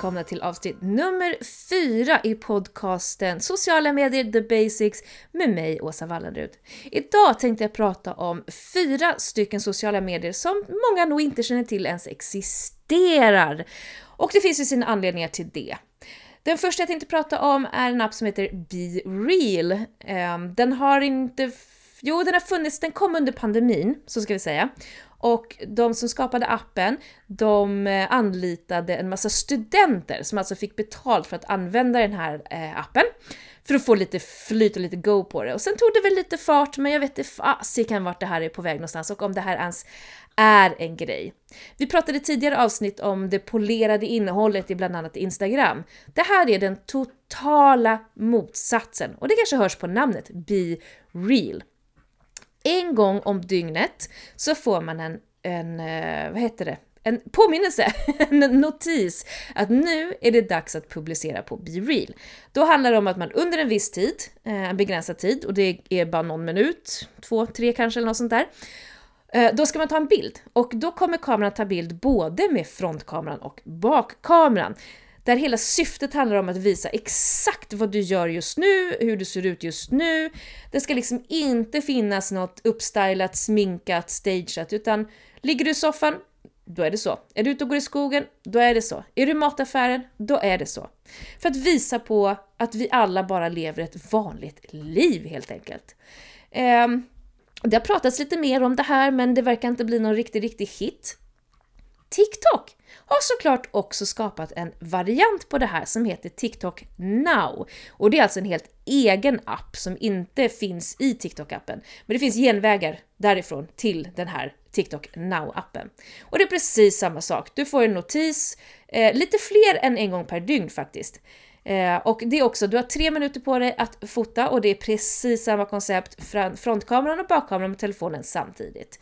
välkomna till avsnitt nummer fyra i podcasten Sociala medier the basics med mig Åsa Wallenrud. Idag tänkte jag prata om fyra stycken sociala medier som många nog inte känner till ens existerar. Och det finns ju sina anledningar till det. Den första jag tänkte prata om är en app som heter Be Real. Ehm, den har inte Jo, den har funnits, den kom under pandemin, så ska vi säga. Och de som skapade appen, de eh, anlitade en massa studenter som alltså fick betalt för att använda den här eh, appen. För att få lite flyt och lite go på det. Och sen tog det väl lite fart, men jag vet inte fasiken vart det här är på väg någonstans och om det här ens är en grej. Vi pratade tidigare avsnitt om det polerade innehållet i bland annat Instagram. Det här är den totala motsatsen och det kanske hörs på namnet Be Real. En gång om dygnet så får man en, en eh, vad heter det, en påminnelse, en notis att nu är det dags att publicera på BeReal. Då handlar det om att man under en viss tid, eh, en begränsad tid, och det är bara någon minut, två, tre kanske eller något sånt där, eh, då ska man ta en bild och då kommer kameran ta bild både med frontkameran och bakkameran. Där hela syftet handlar om att visa exakt vad du gör just nu, hur du ser ut just nu. Det ska liksom inte finnas något uppstylat, sminkat, stageat, utan ligger du i soffan, då är det så. Är du ute och går i skogen, då är det så. Är du i mataffären, då är det så. För att visa på att vi alla bara lever ett vanligt liv helt enkelt. Eh, det har pratats lite mer om det här, men det verkar inte bli någon riktig, riktig hit. TikTok har såklart också skapat en variant på det här som heter TikTok Now. Och det är alltså en helt egen app som inte finns i TikTok-appen. Men det finns genvägar därifrån till den här TikTok Now-appen. Och det är precis samma sak. Du får en notis, eh, lite fler än en gång per dygn faktiskt. Eh, och det är också, du har tre minuter på dig att fota och det är precis samma koncept, frontkameran och bakkameran med telefonen samtidigt.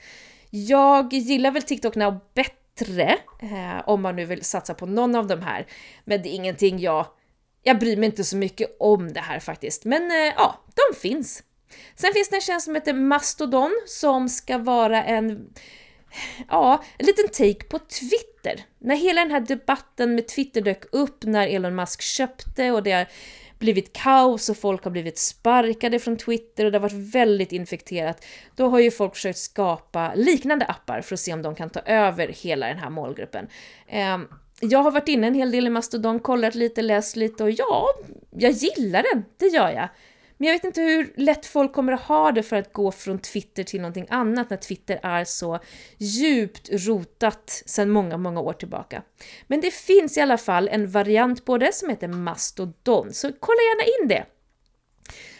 Jag gillar väl TikTok Now bättre bättre eh, om man nu vill satsa på någon av de här. Men det är ingenting jag... Jag bryr mig inte så mycket om det här faktiskt. Men eh, ja, de finns. Sen finns det en tjänst som heter Mastodon som ska vara en ja, en liten take på Twitter. När hela den här debatten med Twitter dök upp när Elon Musk köpte och det har blivit kaos och folk har blivit sparkade från Twitter och det har varit väldigt infekterat, då har ju folk försökt skapa liknande appar för att se om de kan ta över hela den här målgruppen. Ehm, jag har varit inne en hel del i Mastodon, kollat lite, läst lite och ja, jag gillar den, det gör jag. Men jag vet inte hur lätt folk kommer att ha det för att gå från Twitter till någonting annat när Twitter är så djupt rotat sedan många, många år tillbaka. Men det finns i alla fall en variant på det som heter Mastodon, så kolla gärna in det!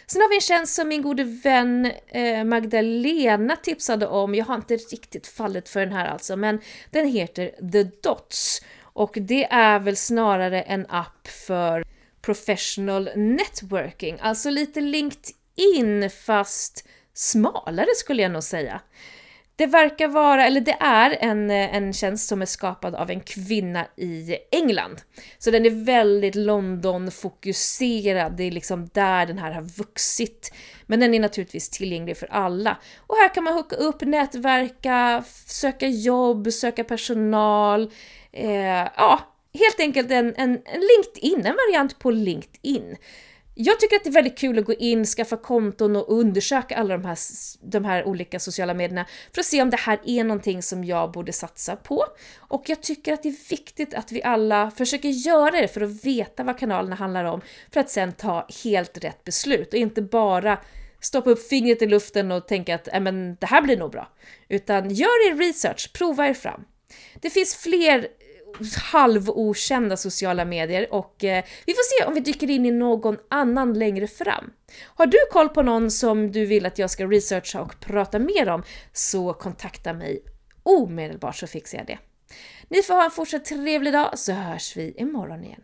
Sen har vi en tjänst som min gode vän eh, Magdalena tipsade om. Jag har inte riktigt fallit för den här alltså, men den heter The Dots. Och det är väl snarare en app för professional networking, alltså lite LinkedIn fast smalare skulle jag nog säga. Det verkar vara, eller det är en, eh, en tjänst som är skapad av en kvinna i England. Så den är väldigt London-fokuserad, det är liksom där den här har vuxit. Men den är naturligtvis tillgänglig för alla. Och här kan man hooka upp, nätverka, söka jobb, söka personal. Eh, ja, helt enkelt en, en, en LinkedIn, en variant på LinkedIn. Jag tycker att det är väldigt kul att gå in, skaffa konton och undersöka alla de här, de här olika sociala medierna för att se om det här är någonting som jag borde satsa på. Och jag tycker att det är viktigt att vi alla försöker göra det för att veta vad kanalerna handlar om för att sen ta helt rätt beslut och inte bara stoppa upp fingret i luften och tänka att äh, men, det här blir nog bra. Utan gör er research, prova er fram. Det finns fler halvokända sociala medier och eh, vi får se om vi dyker in i någon annan längre fram. Har du koll på någon som du vill att jag ska researcha och prata mer om så kontakta mig omedelbart så fixar jag det. Ni får ha en fortsatt trevlig dag så hörs vi imorgon igen.